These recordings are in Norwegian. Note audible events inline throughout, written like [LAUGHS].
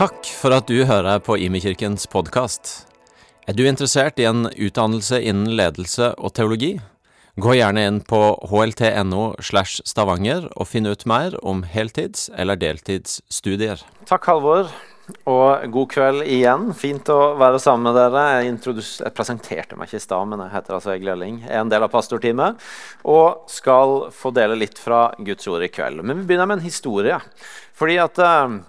Takk for at du hører på Imekirkens podkast. Er du interessert i en utdannelse innen ledelse og teologi? Gå gjerne inn på hlt.no slash stavanger og finn ut mer om heltids- eller deltidsstudier. Takk, Halvor. Og god kveld igjen. Fint å være sammen med dere. Jeg, jeg presenterte meg ikke i stad, men jeg heter altså Egil Elling. Jeg er en del av pastorteamet og skal få dele litt fra Guds ord i kveld. Men vi begynner med en historie. Fordi at uh,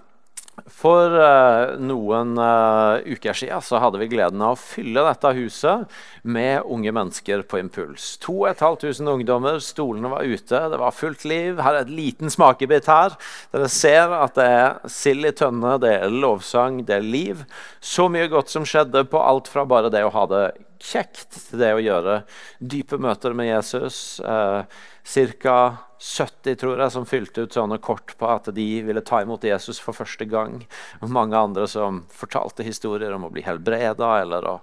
for uh, noen uh, uker siden så hadde vi gleden av å fylle dette huset med unge mennesker på impuls. 2500 ungdommer, stolene var ute, det var fullt liv. Her er et liten smakebit her. Dere ser at det er sild i tønne, det er lovsang, det er liv. Så mye godt som skjedde på alt fra bare det å ha det kjekt det å gjøre dype møter med Jesus. Eh, Ca. 70 tror jeg, som fylte ut sånne kort på at de ville ta imot Jesus for første gang. Og mange andre som fortalte historier om å bli helbreda eller å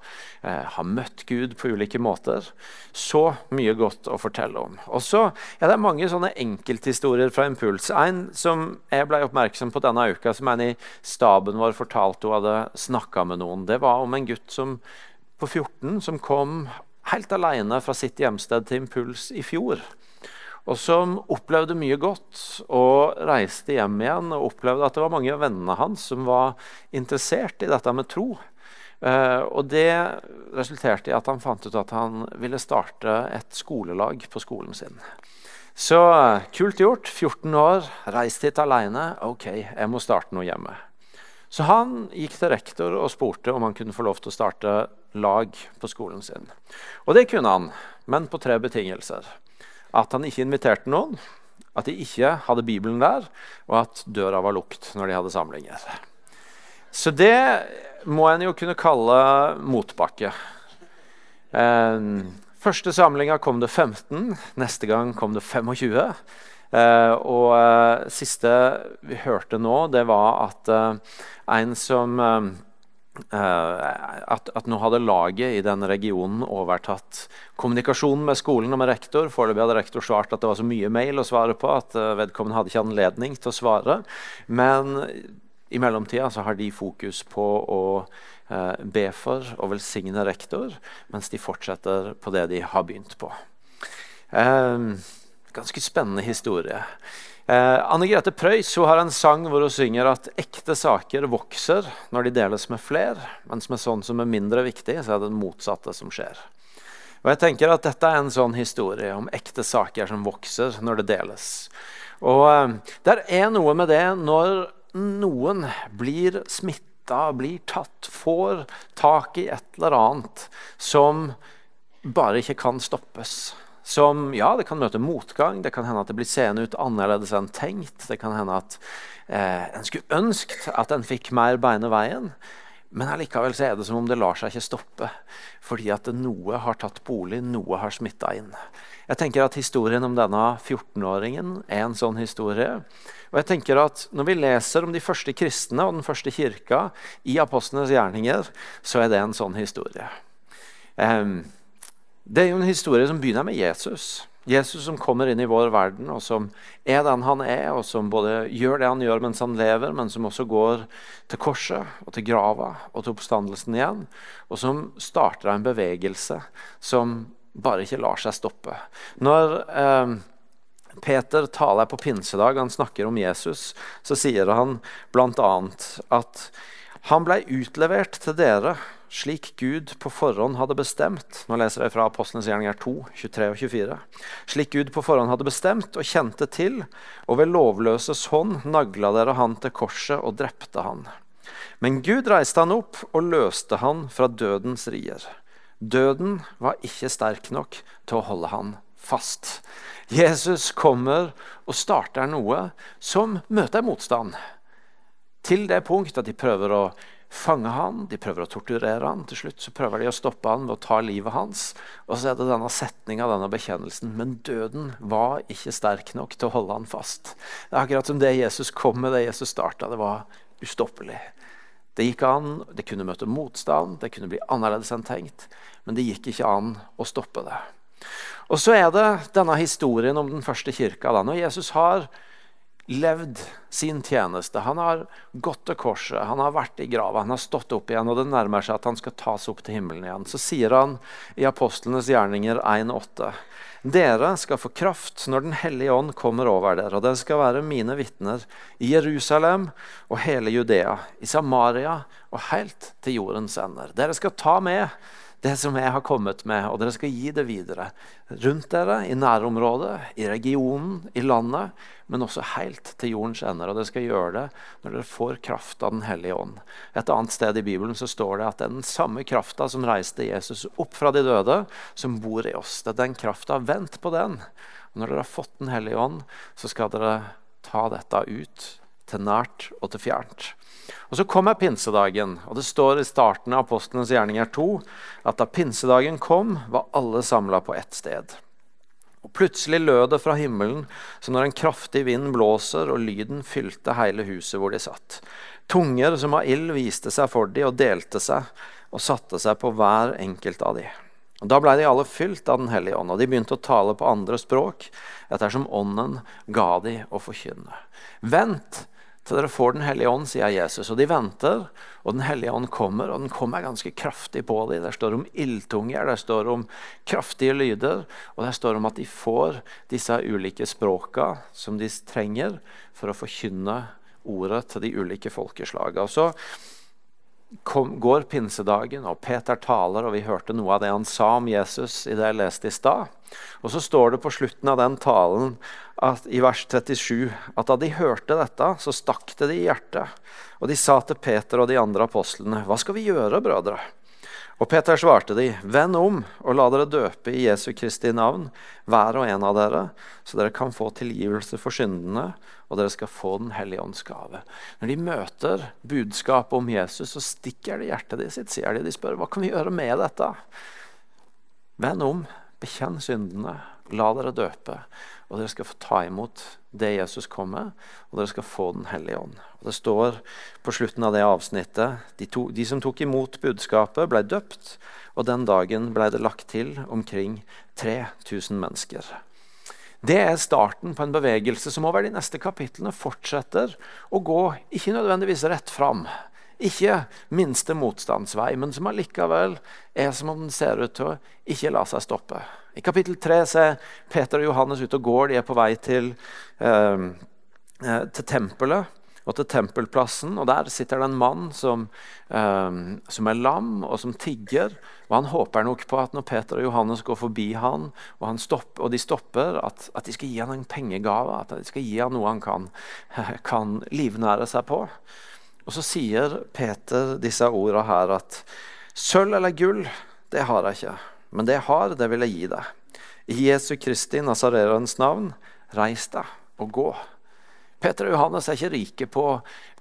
eh, ha møtt Gud på ulike måter. Så mye godt å fortelle om. Og så er det mange sånne enkelthistorier fra Impuls. En som jeg ble oppmerksom på denne uka, som en i staben vår fortalte hun hadde snakka med noen, det var om en gutt som, på 14 som kom helt alene fra sitt hjemsted til Impuls i fjor og som opplevde mye godt og reiste hjem igjen og opplevde at det var mange av vennene hans som var interessert i dette med tro. Uh, og Det resulterte i at han fant ut at han ville starte et skolelag på skolen sin. Så kult gjort. 14 år, reist hit alene. Ok, jeg må starte noe hjemme. Så han gikk til rektor og spurte om han kunne få lov til å starte lag på skolen sin. Og det kunne han, men på tre betingelser at han ikke inviterte noen, at de ikke hadde Bibelen der, og at døra var lukt når de hadde samlinger. Så det må en jo kunne kalle motbakke. Eh, første samlinga kom det 15, neste gang kom det 25. Eh, og eh, siste vi hørte nå, det var at eh, en som eh, at, at, nå hadde laget i den regionen overtatt kommunikasjonen med skolen og med rektor. Foreløpig hadde rektor svart at det var så mye mail å svare på at uh, vedkommende hadde ikke anledning til å svare. Men i mellomtida så har de fokus på å uh, be for og velsigne rektor, mens de fortsetter på det de har begynt på. Uh, ganske spennende historie. Eh, Anne Grete Preus har en sang hvor hun synger at ekte saker vokser når de deles med fler, mens med sånn som er mindre viktig, så er det den motsatte som skjer. Og jeg tenker at Dette er en sånn historie om ekte saker som vokser når det deles. Og eh, Der er noe med det når noen blir smitta, blir tatt, får tak i et eller annet som bare ikke kan stoppes som ja, det kan møte motgang. Det kan hende at det blir seende ut annerledes enn tenkt. Det kan hende at eh, en skulle ønsket at en fikk mer beine veien. Men allikevel så er det som om det lar seg ikke stoppe. Fordi at noe har tatt bolig, noe har smitta inn. Jeg tenker at Historien om denne 14-åringen er en sånn historie. Og jeg tenker at Når vi leser om de første kristne og den første kirka i apostlenes gjerninger, så er det en sånn historie. Um, det er jo en historie som begynner med Jesus. Jesus som kommer inn i vår verden, og som er den han er, og som både gjør det han gjør mens han lever, men som også går til korset og til grava og til oppstandelsen igjen. Og som starter en bevegelse som bare ikke lar seg stoppe. Når eh, Peter taler på pinsedag, han snakker om Jesus, så sier han bl.a. at han blei utlevert til dere slik Gud på forhånd hadde bestemt Nå leser jeg fra Apostlenes gjerninger 2, 23 og 24. Slik Gud på forhånd hadde bestemt og kjente til, og ved lovløses hånd nagla dere han til korset og drepte han. Men Gud reiste han opp og løste han fra dødens rier. Døden var ikke sterk nok til å holde han fast. Jesus kommer og starter noe som møter motstand. Til det punkt at de prøver å fange han, de prøver å torturere han. Til slutt så prøver de å stoppe han ved å ta livet hans. Og så er det denne setninga, denne bekjennelsen. Men døden var ikke sterk nok til å holde han fast. Det er akkurat som det Jesus kom med, det Jesus starta. Det var ustoppelig. Det gikk an, det kunne møte motstand, det kunne bli annerledes enn tenkt. Men det gikk ikke an å stoppe det. Og så er det denne historien om den første kirka. Da. Når Jesus har levd sin tjeneste. Han har gått til korset, han har vært i grava, han har stått opp igjen, og det nærmer seg at han skal tas opp til himmelen igjen. Så sier han i Apostlenes gjerninger 1,8.: Dere skal få kraft når Den hellige ånd kommer over dere, og dere skal være mine vitner i Jerusalem og hele Judea, i Samaria og helt til jordens ender. Dere skal ta med det som jeg har kommet med, og dere skal gi det videre. Rundt dere, i nærområdet, i regionen, i landet, men også helt til jordens ender. Og dere skal gjøre det når dere får kraft av Den hellige ånd. Et annet sted i Bibelen så står det at det er den samme krafta som reiste Jesus opp fra de døde, som bor i oss. Det er den krafta. Vent på den. Og når dere har fått Den hellige ånd, så skal dere ta dette ut til nært og til fjernt. Og Så kommer pinsedagen, og det står i starten av Apostlenes gjerninger 2 at da pinsedagen kom, var alle samla på ett sted. Og Plutselig lød det fra himmelen som når en kraftig vind blåser, og lyden fylte hele huset hvor de satt. Tunger som av ild viste seg for de og delte seg og satte seg på hver enkelt av de. Og Da blei de alle fylt av Den hellige ånd, og de begynte å tale på andre språk ettersom ånden ga de å forkynne. Vent til dere får Den hellige ånd, sier Jesus. Og de venter, og Den hellige ånd kommer, og den kommer ganske kraftig på dem. Der står om ildtunger, der står om kraftige lyder, og der står om at de får disse ulike språka som de trenger for å forkynne ordet til de ulike folkeslagene. Kom, går pinsedagen, og Peter taler, og vi hørte noe av det han sa om Jesus i det jeg leste i stad. Og så står det på slutten av den talen at, i vers 37 at da de hørte dette, så stakk det de i hjertet. Og de sa til Peter og de andre apostlene, hva skal vi gjøre, brødre? Og Peter svarte de, vend om og la dere døpe i Jesu Kristi navn, hver og en av dere, så dere kan få tilgivelse for syndene, og dere skal få Den hellige ånds gave. Når de møter budskapet om Jesus, så stikker det hjertet de sitt, sier de. De spør hva kan vi gjøre med dette. Vend om, bekjenn syndene, la dere døpe, og dere skal få ta imot det Jesus kom med, og dere skal få Den hellige ånd. Og Det står på slutten av det avsnittet de, to, de som tok imot budskapet, ble døpt, og den dagen ble det lagt til omkring 3000 mennesker. Det er starten på en bevegelse som over de neste kapitlene fortsetter å gå ikke nødvendigvis rett fram, ikke minste motstandsvei, men som allikevel er som om den ser ut til å ikke la seg stoppe. I kapittel 3 ser Peter og Johannes ut og går. De er på vei til, eh, eh, til tempelet og til tempelplassen. og Der sitter det en mann som, eh, som, er lam og som tigger. og Han håper nok på at når Peter og Johannes går forbi han, og, stopper, og de stopper, at, at, de skal gi han en pengegave. At de skal gi han noe han kan, [LAUGHS] kan livnære seg på. Og Så sier Peter disse ordene her at sølv eller gull, det har jeg ikke. Men det jeg har, det vil jeg gi deg. I Jesu Kristi Nazarerens navn, reis deg og gå. Peter og Johannes er ikke rike på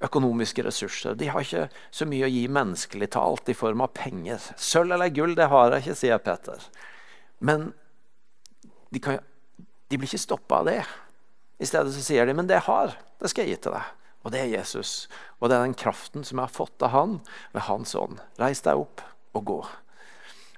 økonomiske ressurser. De har ikke så mye å gi menneskelig talt i form av penger. Sølv eller gull, det har jeg ikke, sier Peter. Men de, kan, de blir ikke stoppa av det. I stedet så sier de, men det jeg har, det skal jeg gi til deg. Og det er Jesus. Og det er den kraften som jeg har fått av han ved hans ånd. Reis deg opp og gå.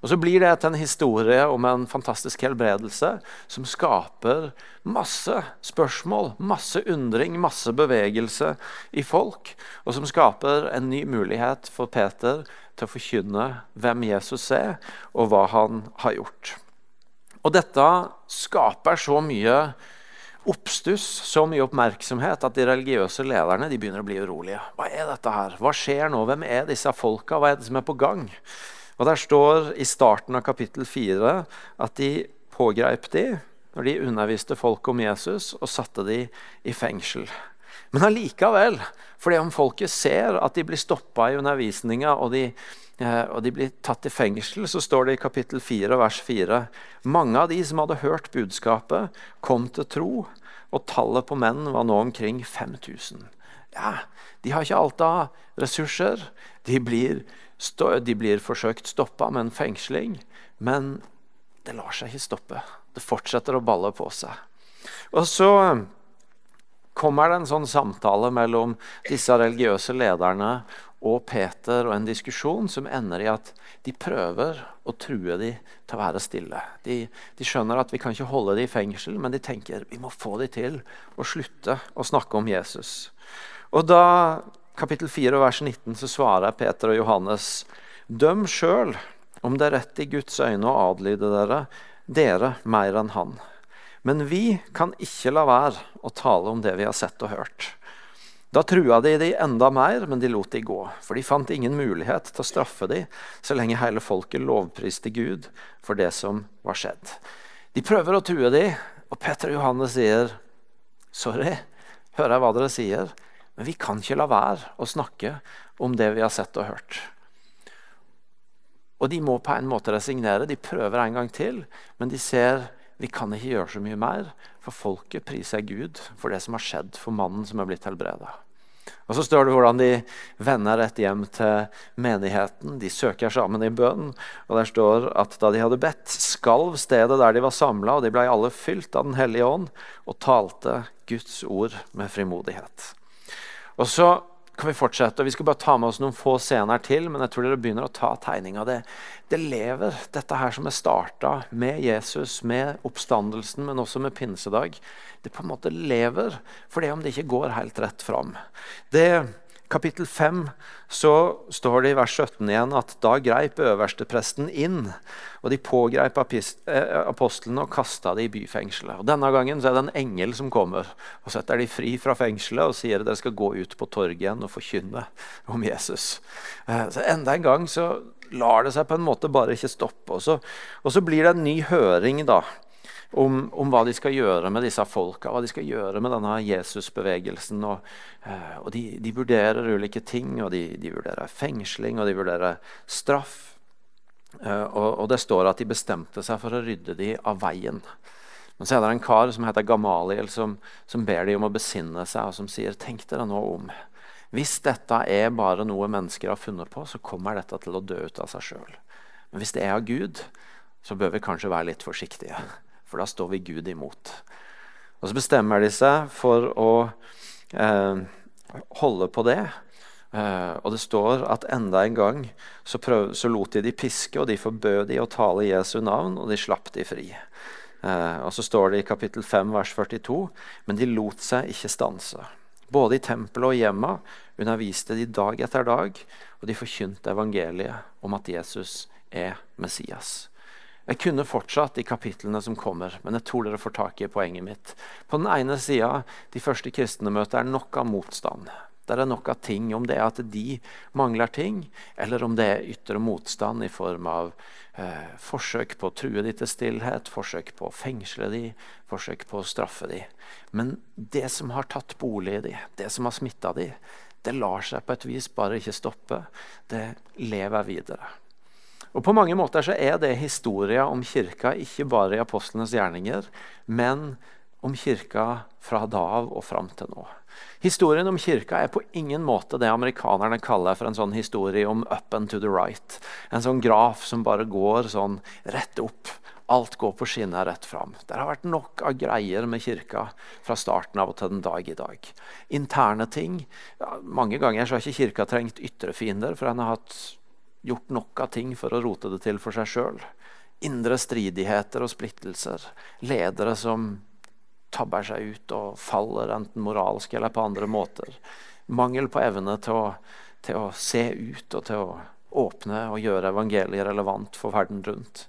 Og Så blir det til en historie om en fantastisk helbredelse som skaper masse spørsmål, masse undring, masse bevegelse i folk. Og som skaper en ny mulighet for Peter til å forkynne hvem Jesus er, og hva han har gjort. Og dette skaper så mye oppstuss, så mye oppmerksomhet, at de religiøse lederne de begynner å bli urolige. Hva er dette her? Hva skjer nå? Hvem er disse folka? Hva er det som er på gang? Og Der står i starten av kapittel 4 at de pågrep de når de underviste folk om Jesus, og satte de i fengsel. Men allikevel, fordi om folket ser at de blir stoppa i undervisninga, og, eh, og, de blir tatt i fengsel, så står det i kapittel 4, vers 4 Mange av de som hadde hørt budskapet, kom til tro, og tallet på menn var nå omkring 5000. Ja, de har ikke alt av ressurser. De blir de blir forsøkt stoppa med en fengsling, men det lar seg ikke stoppe. Det fortsetter å balle på seg. Og så kommer det en sånn samtale mellom disse religiøse lederne og Peter og en diskusjon som ender i at de prøver å true dem til å være stille. De, de, skjønner at vi kan ikke holde dem i fengsel, men de tenker vi må få dem til å slutte å snakke om Jesus. Og da, kapittel 4 vers 19, så svarer Peter og Johannes Døm sjøl om det er rett i Guds øyne å adlyde dere, dere mer enn han. Men vi kan ikke la være å tale om det vi har sett og hørt. Da trua de de enda mer, men de lot de gå, for de fant ingen mulighet til å straffe de så lenge hele folket lovpriste Gud for det som var skjedd. De prøver å true de, og Petter og Johannes sier, 'Sorry, hører jeg hva dere sier, men vi kan ikke la være å snakke om det vi har sett og hørt.' Og de må på en måte resignere. De prøver en gang til, men de ser vi kan ikke gjøre så mye mer, for folket priser Gud for det som har skjedd for mannen som er blitt helbreda. Og Så står det hvordan de vender rett hjem til menigheten. De søker sammen i bønn. Og Der står at da de hadde bedt, skalv stedet der de var samla, og de ble alle fylt av Den hellige ånd og talte Guds ord med frimodighet. Og så kan vi fortsette. og Vi skal bare ta med oss noen få scener til, men jeg tror dere begynner å ta tegninga. Det, det lever, dette her som er starta med Jesus, med oppstandelsen, men også med pinsedag. Det på en måte lever, for det om det ikke går helt rett fram. Det kapittel 5 så står det i vers 17 igjen at da greip øverstepresten inn, og de pågreip eh, apostlene og kasta de i byfengselet. Og Denne gangen så er det en engel som kommer og setter de fri fra fengselet og sier at dere skal gå ut på torget igjen og forkynne om Jesus. Eh, så Enda en gang så lar det seg på en måte bare ikke stoppe. Og så, og så blir det en ny høring da om, om, hva de skal gjøre med disse folka, hva de skal gjøre med denne Jesusbevegelsen. Og, eh, og de, de, vurderer ulike ting, og de, de, vurderer fengsling og de vurderer straff. Eh, og, og, det står at de bestemte seg for å rydde de av veien. Men så er det en kar som heter Gamaliel, som, som ber de om å besinne seg, og som sier tenk dere nå om. Hvis dette er bare noe mennesker har funnet på, så kommer dette til å dø ut av seg sjøl. Men hvis det er av Gud, så bør vi kanskje være litt forsiktige for da står vi Gud imot. Og Så bestemmer de seg for å eh, holde på det. Eh, og det står at enda en gang så, prøv, så, lot de de piske, og de forbød de å tale Jesu navn, og de slapp de fri. Eh, og så står det i kapittel 5 vers 42.: Men de lot seg ikke stanse. Både i tempelet og hjemma underviste de dag etter dag, og de forkynte evangeliet om at Jesus er Messias. Jeg kunne fortsatt i kapitlene som kommer, men jeg tror dere får tak i poenget mitt. På den ene sida, de første kristne møter, er nok av motstand. Det er nok av ting, om det er at de mangler ting, eller om det er ytre motstand i form av eh, forsøk på å true de til stillhet, forsøk på å fengsle de, forsøk på å straffe de. Men det som har tatt bolig i de, det som har smitta de, det lar seg på et vis bare ikke stoppe. Det lever videre. Og På mange måter så er det historia om kirka ikke bare i apostlenes gjerninger, men om kirka fra da av og fram til nå. Historien om kirka er på ingen måte det amerikanerne kaller for en sånn historie om up and to the right. En sånn graf som bare går sånn rett opp. Alt går på skinner rett fram. Det har vært nok av greier med kirka fra starten av og til den dag i dag. Interne ting. Ja, mange ganger så har ikke kirka trengt ytre fiender, for den har hatt gjort nok av ting for å rote det til for seg sjøl. Indre stridigheter og splittelser. Ledere som tabber seg ut og faller, enten moralsk eller på andre måter. Mangel på evne til å, til å se ut og til å åpne og gjøre evangeliet relevant for verden rundt.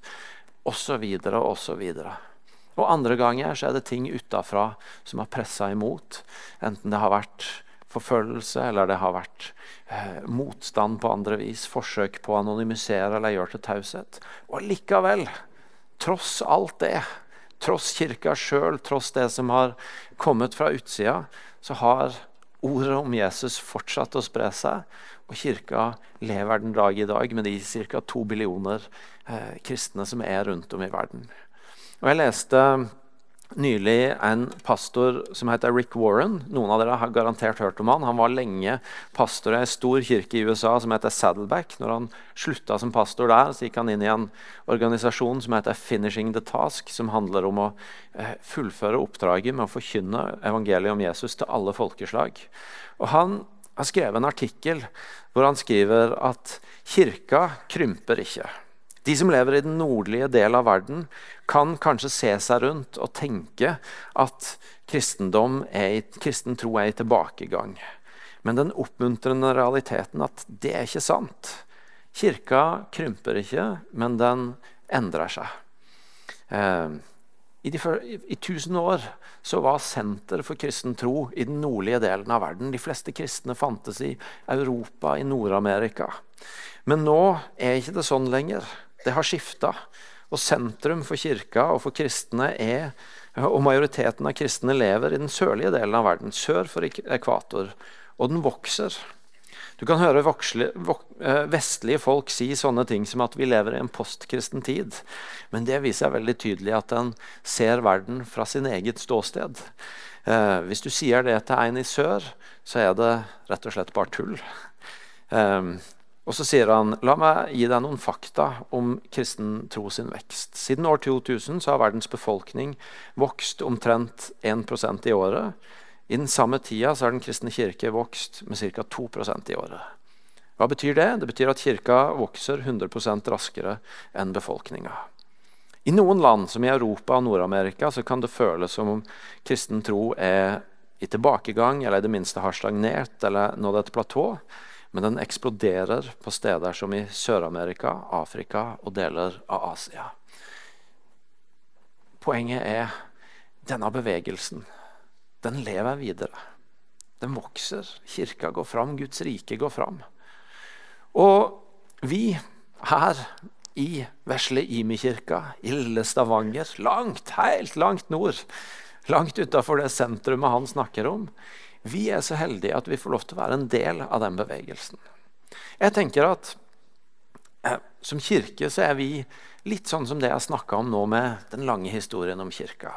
Og så videre og så videre. Og andre ganger så er det ting utafra som har pressa imot. Enten det har vært forfølgelse, eller det har vært eh, motstand på andre vis, forsøk på å anonymisere eller gjøre til taushet. Og likevel, tross alt det, tross kirka sjøl, tross det som har kommet fra utsida, så har ordet om Jesus fortsatt å spre seg. Og kirka lever den dag i dag med de ca. to billioner eh, kristne som er rundt om i verden. Og Jeg leste nylig en pastor som heter Rick Warren. Noen av dere har garantert hørt om han. Han var lenge pastor i en stor kirke i USA som heter Saddleback. Når han slutta som pastor der, så gikk han inn i en organisasjon som heter Finishing the Task, som handler om å eh, fullføre oppdraget med å forkynne evangeliet om Jesus til alle folkeslag. Og Han har skrevet en artikkel hvor han skriver at kirka krymper ikke. De som lever i den nordlige del av verden, kan kanskje se seg rundt og tenke at kristendom er, kristen tro er i tilbakegang. Men den oppmuntrende realiteten at det er ikke sant. Kirka krymper ikke, men den endrer seg. Eh, i, de, I, tusen år så var senter for kristen tro i den nordlige delen av verden. De fleste kristne fantes i Europa, i Nord-Amerika. Men nå er ikke det sånn lenger. Det har skifta. Og sentrum for kirka og for kristne er Og majoriteten av kristne lever i den sørlige delen av verden, sør for ekvator. Og den vokser. Du kan høre eh, vestlige folk si sånne ting som at vi lever i en postkristen tid. Men det viser veldig tydelig at en ser verden fra sin eget ståsted. Eh, hvis du sier det til en i sør, så er det rett og slett bare tull. Og så sier han la meg gi deg noen fakta om kristen tro sin vekst. Siden år 2000 så har verdens befolkning vokst omtrent 1 i året. I den samme tida så har Den kristne kirke vokst med ca. 2% i året. Hva betyr det? Det betyr at kirka vokser 100% raskere enn befolkninga. I noen land, som i Europa og Nord-Amerika, så kan det føles som om kristen tro er i tilbakegang, eller i det minste har stagnert eller nådd et platå men den eksploderer på steder som i Sør-Amerika, Afrika og deler av Asia. Poenget er denne bevegelsen. Den lever videre. Den vokser. Kirka går fram. Guds rike går fram. Og vi her i vesle Imi-kirka, i lille Stavanger, langt, helt langt nord, langt utafor det sentrumet han snakker om, vi er så heldige at vi får lov til å være en del av den bevegelsen. Jeg tenker at eh, Som kirke så er vi litt sånn som det jeg snakka om nå med den lange historien om kirka.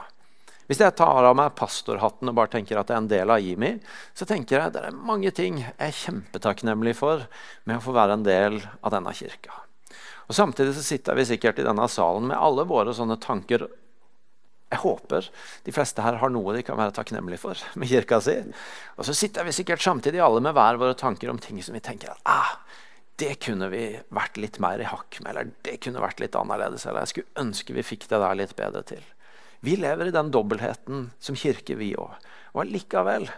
Hvis jeg tar av meg pastorhatten og bare tenker at det er en del av IMI, så tenker jeg at det er mange ting jeg er kjempetakknemlig for med å få være en del av denne kirka. Og Samtidig så sitter vi sikkert i denne salen med alle våre sånne tanker jeg håper de fleste her har noe de kan være takknemlige for med kirka si. Og så sitter vi sikkert samtidig alle med hver våre tanker om ting som vi tenker at ah, det kunne vi vært litt mer i hakk med, eller det kunne vært litt annerledes. Eller jeg skulle ønske vi fikk det der litt bedre til. Vi lever i den dobbeltheten som kirke, vi òg. Og allikevel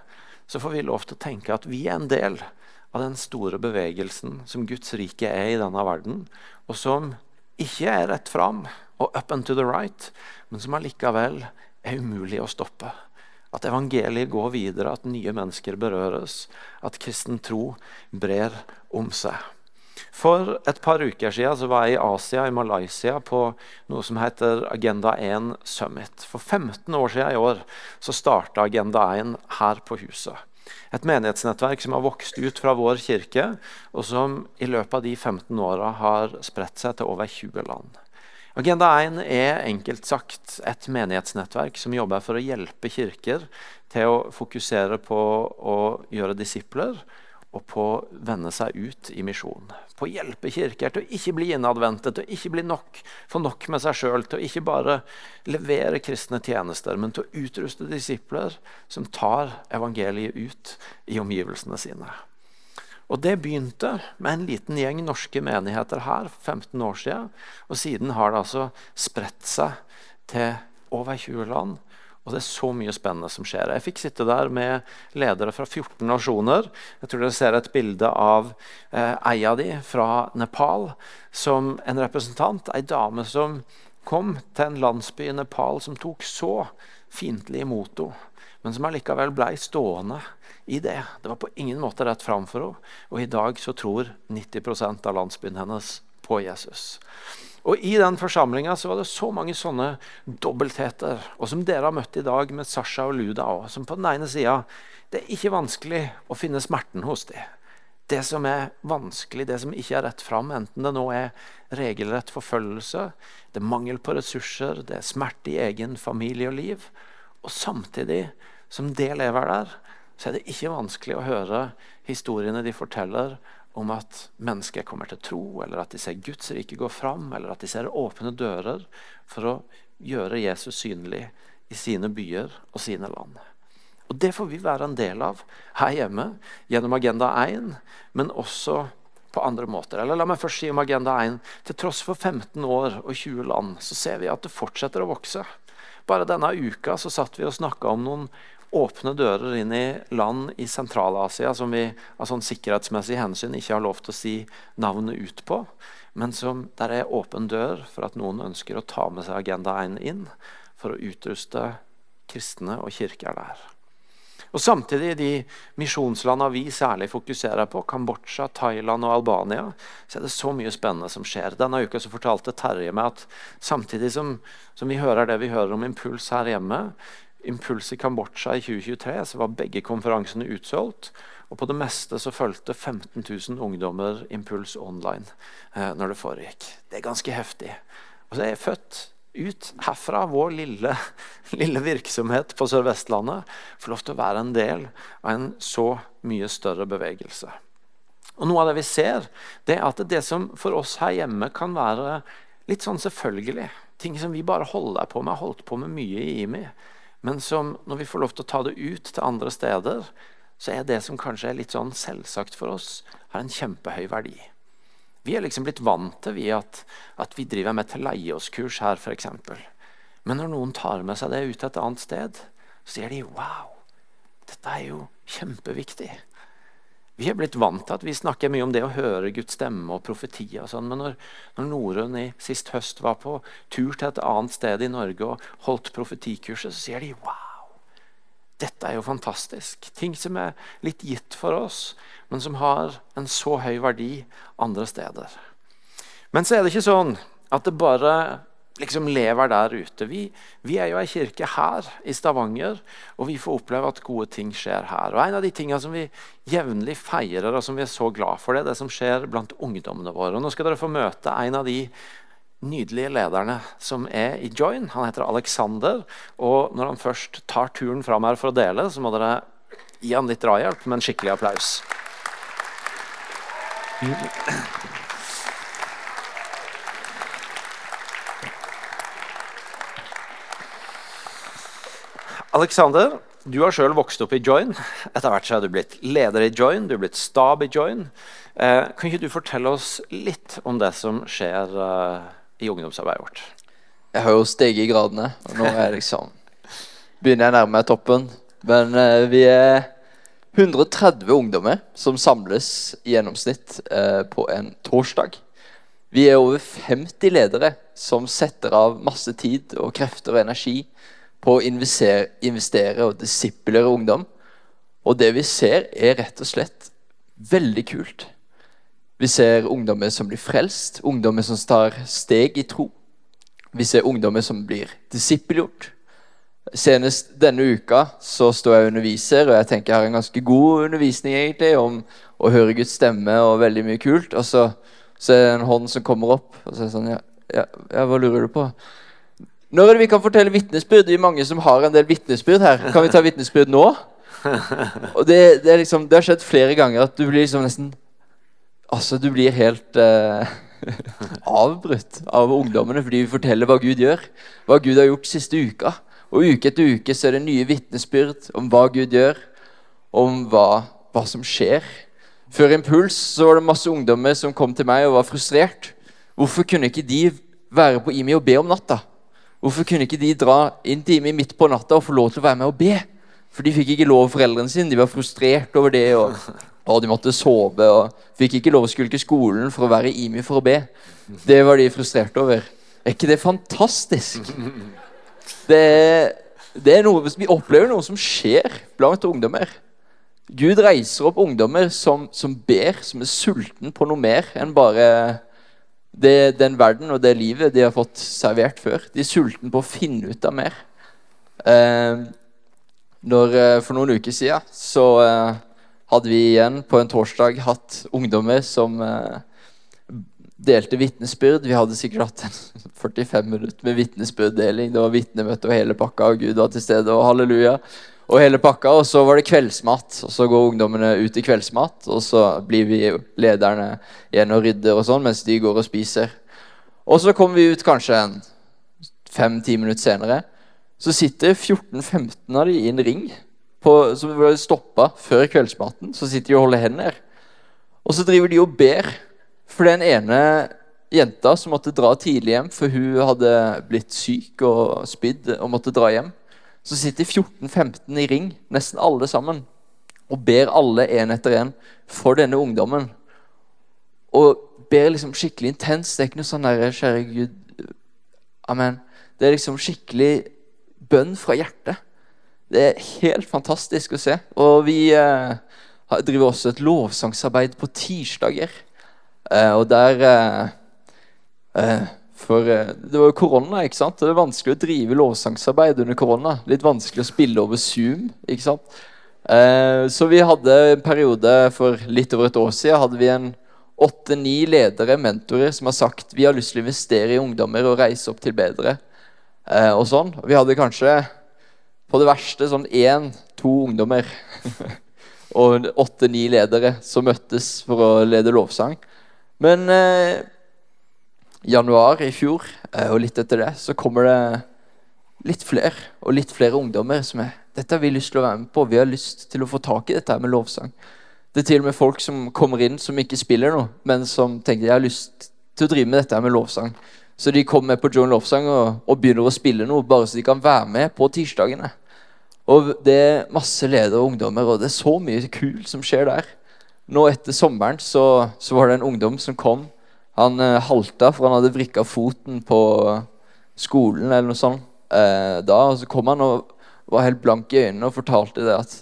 så får vi lov til å tenke at vi er en del av den store bevegelsen som Guds rike er i denne verden, og som ikke er rett fram og up and to the right, men som allikevel er umulig å stoppe. At evangeliet går videre, at nye mennesker berøres, at kristen tro brer om seg. For et par uker siden var jeg i Asia, i Malaysia, på noe som heter Agenda 1 Summit. For 15 år siden i år så starta Agenda 1 her på huset. Et menighetsnettverk som har vokst ut fra vår kirke, og som i løpet av de 15 åra har spredt seg til over 20 land. Agenda 1 er enkelt sagt et menighetsnettverk som jobber for å hjelpe kirker til å fokusere på å gjøre disipler og på å vende seg ut i misjon. På å hjelpe kirker til å ikke bli innadvendte, til å ikke bli nok, få nok med seg sjøl. Til å ikke bare levere kristne tjenester, men til å utruste disipler som tar evangeliet ut i omgivelsene sine. Og Det begynte med en liten gjeng norske menigheter her for 15 år siden. Og siden har det altså spredt seg til over 20 land. Og det er så mye spennende som skjer. Jeg fikk sitte der med ledere fra 14 nasjoner. Jeg tror dere ser et bilde av eh, ei av de fra Nepal som en representant. Ei dame som kom til en landsby i Nepal som tok så fiendtlig imot henne men som allikevel blei stående i det. Det var på ingen måte rett fram for henne. Og i dag så tror 90 av landsbyen hennes på Jesus. Og I den forsamlinga var det så mange sånne dobbeltheter. Og som dere har møtt i dag med Sasha og Luda òg. Som på den ene sida Det er ikke vanskelig å finne smerten hos dem. det som er vanskelig, det som ikke er rett fram, enten det nå er regelrett forfølgelse, det er mangel på ressurser, det er smerte i egen familie og liv. Og samtidig som det lever der, så er det ikke vanskelig å høre historiene de forteller om at mennesker kommer til tro, eller at de ser Guds rike gå fram, eller at de ser åpne dører for å gjøre Jesus synlig i sine byer og sine land. Og Det får vi være en del av her hjemme gjennom Agenda 1, men også på andre måter. Eller la meg først si om Agenda 1. Til tross for 15 år og 20 land, så ser vi at det fortsetter å vokse. Bare denne uka så satt vi og snakka om noen åpne dører inn i land i Sentral-Asia som vi av sånn sikkerhetsmessig hensyn ikke har lov til å si navnet ut på, men som der er åpen dør for at noen ønsker å ta med seg Agenda 1 inn for å utruste kristne og kirker der. Og Samtidig de misjonslandene vi særlig fokuserer på, Kambodsja, Thailand og Albania, så er det så mye spennende som skjer. Denne uka så fortalte Terje meg at samtidig som, som vi hører det vi hører om Impuls her hjemme, Impuls i Kambodsja i 2023, så var begge konferansene utsolgt. Og på det meste så fulgte 15 000 ungdommer Impuls online eh, når det foregikk. Det er ganske heftig. Og så er jeg født ut herfra, vår lille, [LAUGHS] lille virksomhet på Sør-Vestlandet, får lov til å være en del av en så mye større bevegelse. Og Noe av det vi ser, det er at det som for oss her hjemme kan være litt sånn selvfølgelig, ting som vi bare holder på med, har holdt på med mye i IMI, men som når vi får lov til å ta det ut til andre steder, så er det som kanskje er litt sånn selvsagt for oss, har en kjempehøy verdi. Vi er liksom blitt vant til vi at, at vi driver med til leie-oss-kurs her, f.eks. Men når noen tar med seg det ut til et annet sted, så sier de wow, dette er jo kjempeviktig. Vi er blitt vant til at vi snakker mye om det å høre Guds stemme og profetier. og sånn, Men når, når Norun sist høst var på tur til et annet sted i Norge og holdt profetikurset, så sier de wow, dette er jo fantastisk. Ting som er litt gitt for oss, men som har en så høy verdi andre steder. Men så er det ikke sånn at det bare liksom lever der ute. Vi, vi er jo ei kirke her i Stavanger, og vi får oppleve at gode ting skjer her. Og En av de tingene som vi jevnlig feirer, og som vi er så glad for, det er det som skjer blant ungdommene våre. Og Nå skal dere få møte en av de nydelige lederne som er i Join. Han heter Alexander. Og når han først tar turen fram her for å dele, så må dere gi han litt drahjelp med en skikkelig applaus. Alexander, du har sjøl vokst opp i Join. Etter hvert så er du blitt leder i Join, du er blitt stab i Join. Eh, kan ikke du fortelle oss litt om det som skjer eh, i ungdomsarbeidet vårt? Jeg har jo steget i gradene, og nå er jeg liksom begynner jeg å nærme meg toppen. Men eh, vi er 130 ungdommer som samles i gjennomsnitt eh, på en torsdag. Vi er over 50 ledere som setter av masse tid og krefter og energi på å investere, investere og disiplere ungdom. Og det vi ser, er rett og slett veldig kult. Vi ser ungdommer som blir frelst, ungdommer som tar steg i tro. Vi ser ungdommer som blir disippelgjort. Senest denne uka så står jeg og underviser, og jeg tenker jeg har en ganske god undervisning egentlig om å høre Guds stemme og veldig mye kult. Og så, så er det en hånd som kommer opp, og så er det sånn ja, ja, ja, hva lurer du på? Når er det vi kan fortelle vitnesbyrd? Det er mange som har en del vitnesbyrd her. Kan vi ta vitnesbyrd nå? Og det, det, liksom, det har skjedd flere ganger at du blir liksom nesten Altså, du blir helt eh, [LAUGHS] avbrutt av ungdommene fordi vi forteller hva Gud gjør. Hva Gud har gjort siste uka. Og uke etter uke så er det nye vitnesbyrd om hva Gud gjør, om hva, hva, som skjer. Før Impuls så var det masse ungdommer som kom til meg og var frustrert. Hvorfor kunne ikke de være på IMI og be om natta? Hvorfor kunne ikke de dra inn til IMI midt på natta og få lov til å være med og be? For de fikk ikke lov av foreldrene sine. De var frustrert over det. og, og de måtte sove og fikk ikke lov å skulke skolen for å være IMI for å be. Det var de frustrert over. Er ikke det fantastisk? Det det er noe, vi opplever noe som skjer blant ungdommer. Gud reiser opp ungdommer som, som ber, som er sulten på noe mer enn bare det, den verden og det livet de har fått servert før. De er sulten på å finne ut av mer. Eh, når, eh, for noen uker siden så, eh, hadde vi igjen på en torsdag hatt ungdommer som eh, delte vitnesbyrd. Vi hadde sikkert hatt en [LAUGHS] 45 minutter med vitnesbyrddeling. Det var vitnemøte og hele pakka, og Gud var til stede, og halleluja. Og hele pakka, og så var det kveldsmat. Og så går ungdommene ut i kveldsmat, og så blir vi lederne igjen og rydder og sånn mens de går og spiser. Og så kommer vi ut kanskje fem-ti minutter senere. Så sitter 14-15 av de i en ring på, som ble stoppa før kveldsmaten. Så sitter de og holder hender. Og så driver de og ber for den ene jenta som måtte dra tidlig hjem, for hun hadde blitt syk og spydd og måtte dra hjem. Så sitter 14-15 i ring, nesten alle sammen, og ber alle én etter én for denne ungdommen. Og ber liksom skikkelig intenst. Det er ikke noe sånn derre kjære Gud Amen. Det er liksom skikkelig bønn fra hjertet. Det er helt fantastisk å se. Og vi eh, driver også et lovsangsarbeid på tirsdager. Eh, og der eh, eh For eh, det var jo korona, ikke sant? Det er vanskelig å drive lovsangsarbeid under korona. Litt vanskelig å spille over Zoom, ikke sant? Eh, så vi hadde en periode for litt over et år siden hadde vi en åtte-ni ledere, mentorer, som har sagt vi har lyst til å investere i ungdommer og reise opp til bedre. Eh, og sånn. Vi hadde kanskje på det verste sånn én-to ungdommer [LAUGHS] og åtte-ni ledere som møttes for å lede lovsang. Men eh, januar i fjor, eh, og litt etter det, så kommer det litt flere og litt flere ungdommer som er Dette har vi lyst til å være med på. Vi har lyst til å få tak i dette med lovsang. Det er til og med folk som kommer inn som ikke spiller noe, men som tenker jeg har lyst til å drive med dette med lovsang. Så de kommer med på John Lovsang og, og, begynner å spille noe, bare så de kan være med på tirsdagene. Og Det er masse ledere og ungdommer, og det er så mye kult som skjer der. Nå etter sommeren så, så var det en ungdom som kom. Han eh, halta, for han hadde vrikka foten på skolen eller noe sånt. Eh, da, og Så kom han og var helt blank i øynene og fortalte det at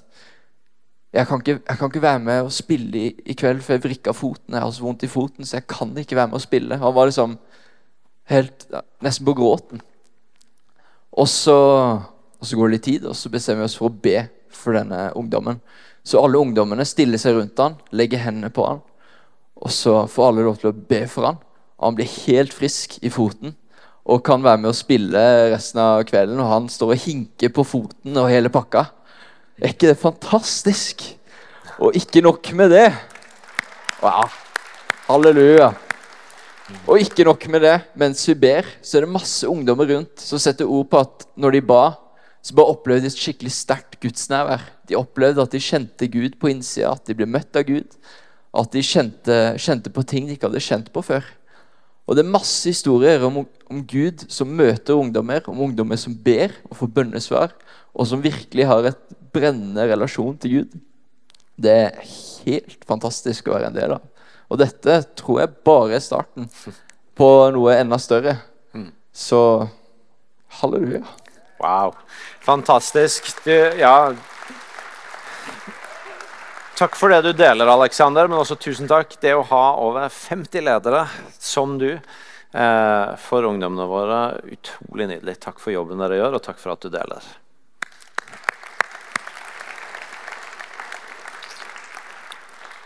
jeg kan, ikke, jeg kan ikke være med og spille i, i kveld, for jeg vrikka foten. Jeg har så vondt i foten, så jeg kan ikke være med og spille. Han var liksom helt nesten på gråten. Og så, og så, går det litt tid, og så bestemmer vi oss for å be for denne ungdommen. Så alle ungdommene stiller seg rundt han, legger hendene på han, og så får alle lov til å be for han. Og han blir helt frisk i foten og kan være med å spille resten av kvelden. Og han står og hinker på foten og hele pakka. Er ikke det fantastisk? Og ikke nok med det. Wow. Halleluja. Og ikke nok med det. Mens vi ber, så er det masse ungdommer rundt som setter ord på at når de ba, så bare opplevde de et skikkelig sterkt gudsnærvær. De opplevde at de kjente Gud på innsida, at de ble møtt av Gud. At de kjente, kjente, på ting de ikke hadde kjent på før. Og det er masse historier om, om Gud som møter ungdommer, om ungdommer som ber og får bønnesvar, og som virkelig har et brennende relasjon til Gud. Det er helt fantastisk å være en del av. Og dette tror jeg bare er starten [LAUGHS] på noe enda større. Mm. Så halleluja. Wow. Fantastisk. Du, ja Takk for det du deler, Aleksander, men også tusen takk. Det å ha over 50 ledere som du eh, for ungdommene våre, utrolig nydelig. Takk for jobben dere gjør, og takk for at du deler.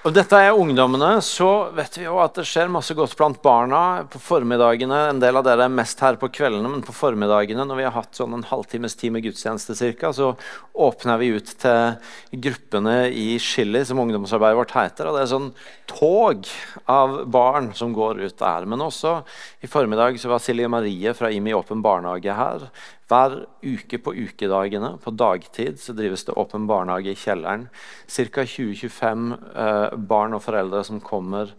Og dette er ungdommene, så vet vi jo at det skjer masse godt blant barna på formiddagene. En del av dere er mest her på kveldene, men på formiddagene når vi har hatt sånn en halvtimes tid med gudstjeneste cirka, så åpner vi ut til gruppene i Chili, som ungdomsarbeidet vårt heter. Og det er sånn tog av barn som går ut der. Men også i formiddag så var Silje Marie fra IMI Åpen barnehage her. Hver uke på ukedagene på dagtid så drives det åpen barnehage i kjelleren. Ca. 20-25 eh, barn og foreldre som kommer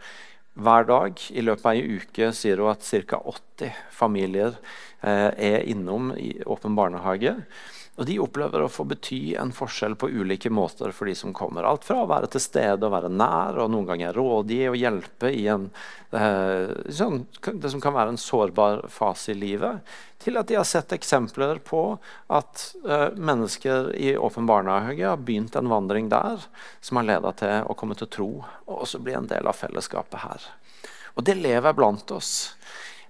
hver dag. I løpet av ei uke sier hun at ca. 80 familier eh, er innom i åpen barnehage. Og De opplever å få bety en forskjell på ulike måter for de som kommer. Alt fra å være til stede og være nær, og noen ganger rådgi og hjelpe i en, eh, sånn, det som kan være en sårbar fase i livet, til at de har sett eksempler på at eh, mennesker i åpen barnehage har begynt en vandring der som har leda til å komme til tro og også bli en del av fellesskapet her. Og det lever blant oss.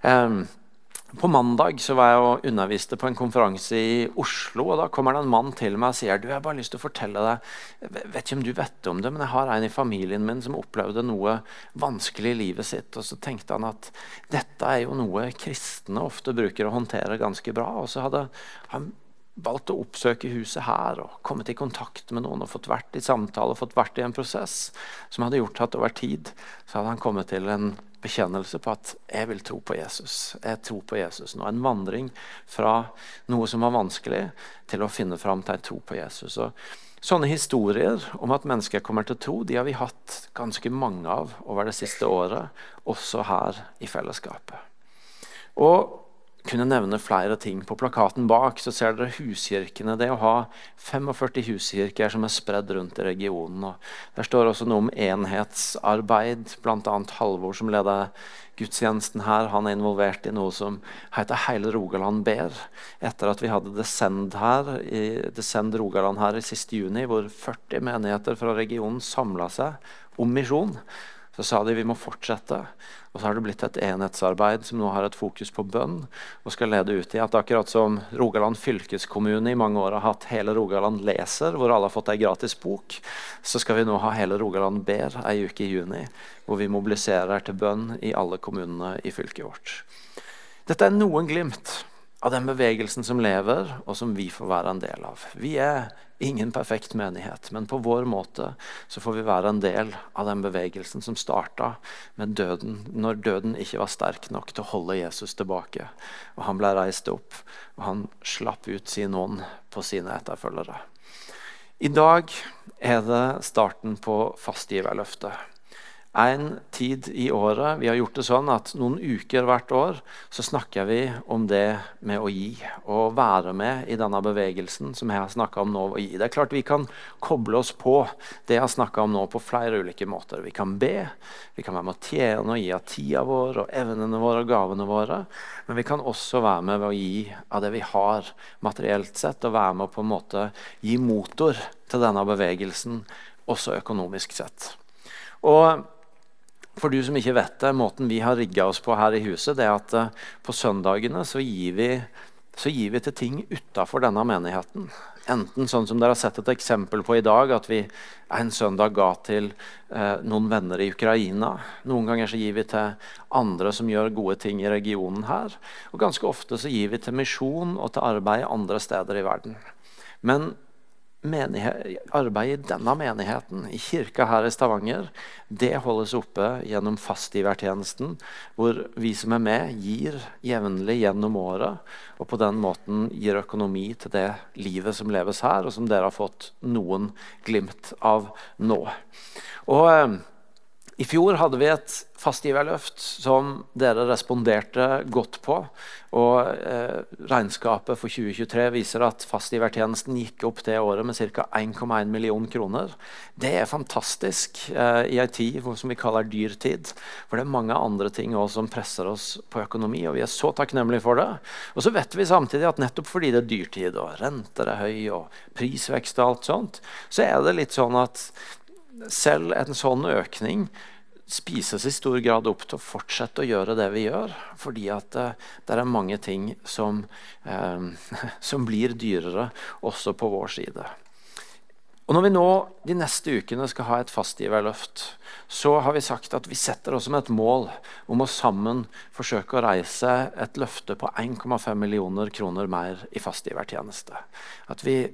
Um, på mandag så var jeg og underviste på en konferanse i Oslo. og Da kommer det en mann til meg og sier du, jeg har bare lyst til å fortelle deg, jeg vet ikke om du vet om det, men jeg har en i familien min som opplevde noe vanskelig i livet sitt. og Så tenkte han at dette er jo noe kristne ofte bruker å håndtere ganske bra. og så hadde han valgt å oppsøke huset her og kommet i kontakt med noen og fått vært i samtale og fått vært i en prosess som hadde gjort at over tid så hadde han kommet til en bekjennelse på at 'jeg vil tro på Jesus'. Jeg tror på Jesus nå. En vandring fra noe som var vanskelig, til å finne fram til en tro på Jesus. Og sånne historier om at mennesker kommer til tro, de har vi hatt ganske mange av over det siste året, også her i fellesskapet. Og kunne nevne flere ting. På plakaten bak så ser dere huskirkene. Det å ha 45 huskirker som er spredd rundt i regionen. Og der står også noe om enhetsarbeid. Bl.a. Halvor, som leder gudstjenesten her, han er involvert i noe som heter Hele Rogaland ber. Etter at vi hadde Descend her, i Descend Rogaland her i siste juni, hvor 40 menigheter fra regionen samla seg om misjon. Så sa de vi må fortsette. Og så har det blitt et enhetsarbeid som nå har et fokus på bønn. Og skal lede ut i at akkurat som Rogaland fylkeskommune i mange år har hatt Hele Rogaland leser, hvor alle har fått ei gratis bok, så skal vi nå ha Hele Rogaland ber ei uke i juni. Hvor vi mobiliserer til bønn i alle kommunene i fylket vårt. Dette er noen glimt av den bevegelsen som lever, og som vi får være en del av. Vi er ingen perfekt menighet, men på vår måte så får vi være en del av den bevegelsen som starta med døden, når døden ikke var sterk nok til å holde Jesus tilbake. Og han ble reist opp, og han slapp ut sin ånd på sine etterfølgere. I dag er det starten på fastgiverløftet en tid i året. Vi har gjort det sånn at noen uker hvert år så snakker vi om det med å gi. Og være med i denne bevegelsen som jeg har snakka om nå. å gi. Det er klart Vi kan koble oss på det jeg har snakka om nå på flere ulike måter. Vi kan be, vi kan være med å tjene og gi av tida vår og evnene våre og gavene våre. Men vi kan også være med ved å gi av det vi har materielt sett, og være med å på en måte gi motor til denne bevegelsen, også økonomisk sett. Og for du som ikke vet det, måten vi har rigga oss på her i huset, det er at uh, på søndagene så gir vi, så gir vi til ting utafor denne menigheten. Enten sånn som dere har sett et eksempel på i dag, at vi en søndag ga til eh, noen venner i Ukraina. Noen ganger så gir vi til andre som gjør gode ting i regionen her. Og ganske ofte så gir vi til misjon og til arbeid andre steder i verden. Men arbeidet i denne menigheten, i kirka her i Stavanger, det holdes oppe gjennom fastgivertjenesten, hvor vi som er med, gir jevnlig gjennom året, og på den måten gir økonomi til det livet som leves her, og som dere har fått noen glimt av nå. Og eh, i fjor hadde vi et fastgiverløft som dere responderte godt på. Og eh, Regnskapet for 2023 viser at fastgivertjenesten gikk opp det året med ca. 1,1 million kroner. Det er fantastisk eh, i ei tid som vi kaller dyrtid. For det er mange andre ting også som presser oss på økonomi, og vi er så takknemlige for det. Og så vet vi samtidig at nettopp fordi det er dyrtid, og renter er høy, og prisvekst og alt sånt, så er det litt sånn at selv en sånn økning spises i stor grad opp til å fortsette å gjøre det vi gjør. Fordi at uh, det er mange ting som, eh, [LAUGHS] som, blir dyrere også på vår side. Og Når vi nå de neste ukene skal ha et fastgiverløft, så har vi sagt at vi setter oss som et mål om å sammen forsøke å reise et løfte på 1,5 millioner kroner mer i fastgivertjeneste. At vi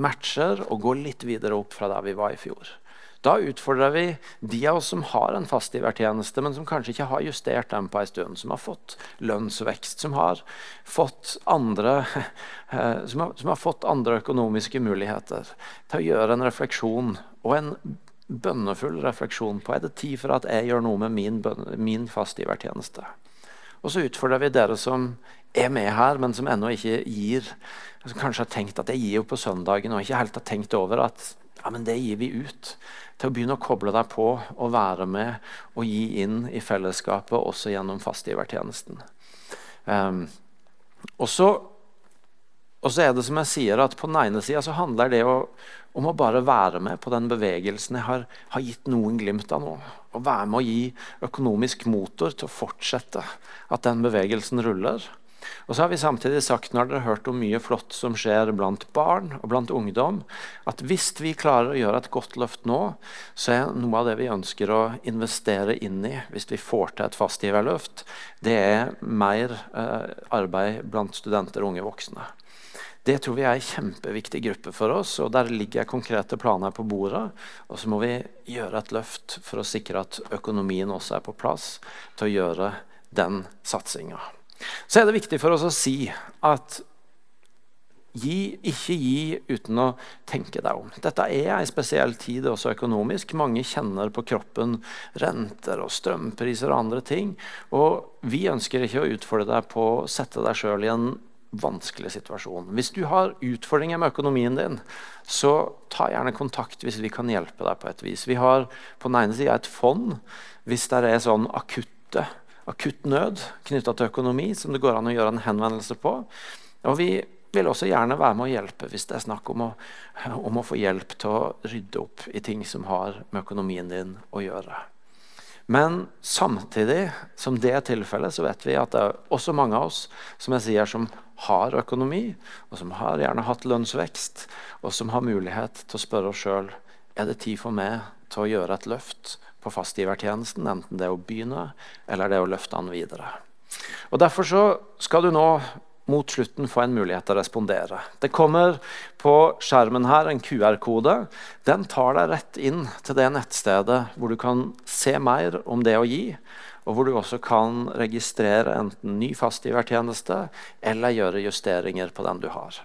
matcher og går litt videre opp fra der vi var i fjor. Da utfordrer vi de av oss som har en fast givertjeneste, men som kanskje ikke har justert den på en stund, som har fått lønnsvekst, som har fått andre, [LAUGHS] eh, som har, som har fått andre økonomiske muligheter, til å gjøre en refleksjon og en bønnefull refleksjon på er det tid for at jeg gjør noe med min, min fastgivertjeneste. Og så utfordrer vi dere som er med her, men som ennå ikke gir. Som kanskje har tenkt at jeg gir jo på søndagen, og ikke helt har tenkt over at ja, men det gir vi ut til å begynne å koble deg på og være med og gi inn i fellesskapet også gjennom fastgivertjenesten. Um, og så så er det som jeg sier at På den ene sida handler det å, om å bare være med på den bevegelsen jeg har, har, gitt noen glimt av nå. Å være med å gi økonomisk motor til å fortsette at den bevegelsen ruller. Og så har vi samtidig sagt når dere har hørt om mye flott som skjer blant barn og blant ungdom, at hvis vi klarer å gjøre et godt løft nå, så er noe av det vi ønsker å investere inn i hvis vi får til et fastgiverløft, det er mer eh, arbeid blant studenter og unge voksne. Det tror vi er en kjempeviktig gruppe for oss, og der ligger konkrete planer på bordet. Og så må vi gjøre et løft for å sikre at økonomien også er på plass til å gjøre den satsinga. Så er det viktig for oss å si at Gi, ikke gi uten å tenke deg om. Dette er en spesiell tid også økonomisk. Mange kjenner på kroppen renter og strømpriser og andre ting. Og vi ønsker ikke å utfordre deg på å sette deg sjøl i en vanskelig situasjon. Hvis du har utfordringer med økonomien din, så ta gjerne kontakt hvis vi kan hjelpe deg på et vis. Vi har på den ene sida et fond hvis det er sånn akutte akutt nød knytta til økonomi som det går an å gjøre en henvendelse på. Og vi vil også gjerne være med å hjelpe hvis det er snakk om å, om å få hjelp til å rydde opp i ting som har med økonomien din å gjøre. Men samtidig som det er tilfellet, så vet vi at det er også mange av oss som jeg sier, som har økonomi, og som har gjerne hatt lønnsvekst, og som har mulighet til å spørre oss sjøl er det tid for meg til å gjøre et løft fastgivertjenesten, enten det er å begynne eller det er å løfte den videre. Og Derfor så skal du nå mot slutten få en mulighet til å respondere. Det kommer på skjermen her en QR-kode. Den tar deg rett inn til det nettstedet hvor du kan se mer om det å gi, og hvor du også kan registrere enten ny fastgivertjeneste eller gjøre justeringer på den du har.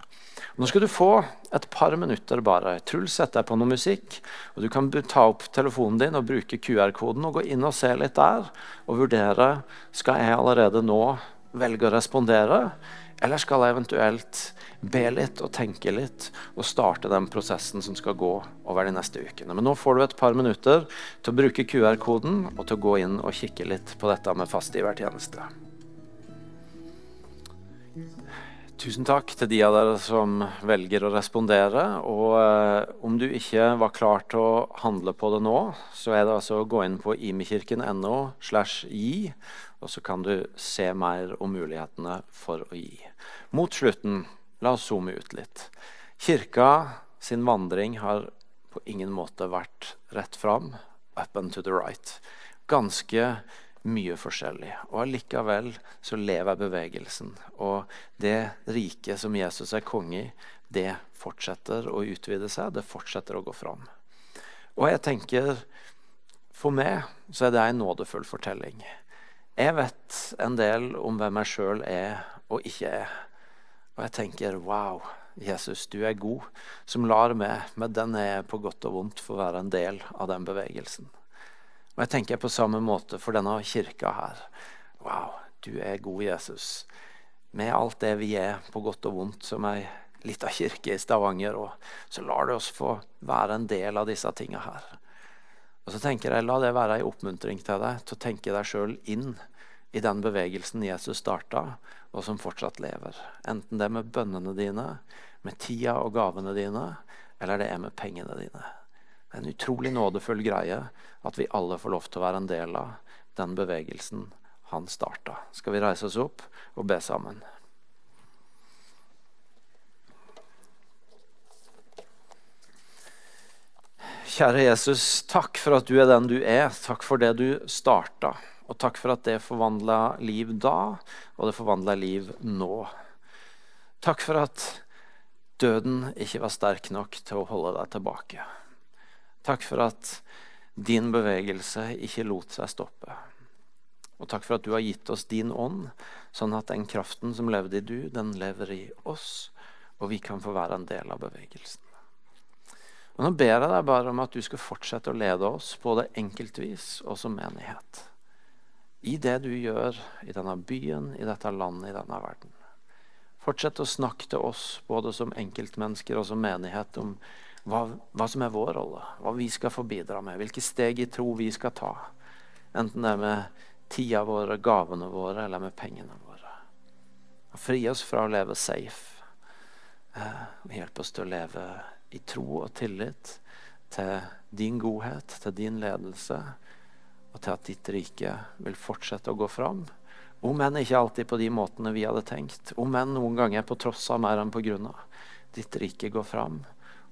Nå skal du få et par minutter bare. Truls setter deg på noe musikk. og Du kan ta opp telefonen din og bruke QR-koden og gå inn og se litt der. Og vurdere skal jeg allerede nå velge å respondere, eller skal jeg eventuelt be litt og tenke litt og starte den prosessen som skal gå over de neste ukene. Men nå får du et par minutter til å bruke QR-koden og til å gå inn og kikke litt på dette med fastgivertjeneste. Tusen takk til de av dere som velger å respondere. Og eh, om du ikke var klar til å handle på det nå, så er det altså å gå inn på imekirken.no slash gi, og så kan du se mer om mulighetene for å gi. Mot slutten, la oss zoome ut litt. Kirka sin vandring har på ingen måte vært rett fram, up and to the right. Ganske mye forskjellig. Og allikevel så lever bevegelsen. Og det riket som Jesus er konge i, det fortsetter å utvide seg. Det fortsetter å gå fram. Og jeg tenker For meg så er det en nådefull fortelling. Jeg vet en del om hvem jeg sjøl er og ikke er. Og jeg tenker wow, Jesus, du er god, som lar meg, med den jeg er på godt og vondt, få være en del av den bevegelsen. Og jeg tenker på samme måte for denne kirka her. Wow, du er god, Jesus. Med alt det vi er, på godt og vondt, som ei lita kirke i Stavanger, og så lar du oss få være en del av disse tinga her. Og så tenker jeg, La det være ei oppmuntring til deg til å tenke deg sjøl inn i den bevegelsen Jesus starta, og som fortsatt lever. Enten det er med bønnene dine, med tida og gavene dine, eller det er med pengene dine. En utrolig nådefull greie at vi alle får lov til å være en del av den bevegelsen han starta. Skal vi reise oss opp og be sammen? Kjære Jesus, takk for at du er den du er. Takk for det du starta. Og takk for at det forvandla liv da, og det forvandla liv nå. Takk for at døden ikke var sterk nok til å holde deg tilbake. Takk for at din bevegelse ikke lot seg stoppe. Og takk for at du har gitt oss din ånd, sånn at den kraften som levde i du, den lever i oss, og vi kan få være en del av bevegelsen. Og Nå ber jeg deg bare om at du skal fortsette å lede oss, både enkeltvis og som menighet. I det du gjør i denne byen, i dette landet, i denne verden. Fortsett å snakke til oss, både som enkeltmennesker og som menighet, om hva, hva, som er vår rolle, hva vi skal få bidra med, hvilke steg i tro vi skal ta. Enten det er med tida våre, gavene våre eller med pengene våre. Og fri oss fra å leve safe. Eh, hjelp oss til å leve i tro og tillit til din godhet, til din ledelse, og til at ditt rike vil fortsette å gå fram, Om enn ikke alltid på de måtene vi hadde tenkt. Om enn noen ganger på tross av mer enn på grunn av. Ditt rike går fram,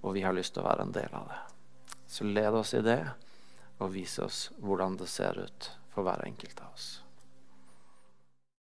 og vi har lyst til å være en del av det. Så led oss i det, og vis oss hvordan det ser ut for hver enkelt av oss.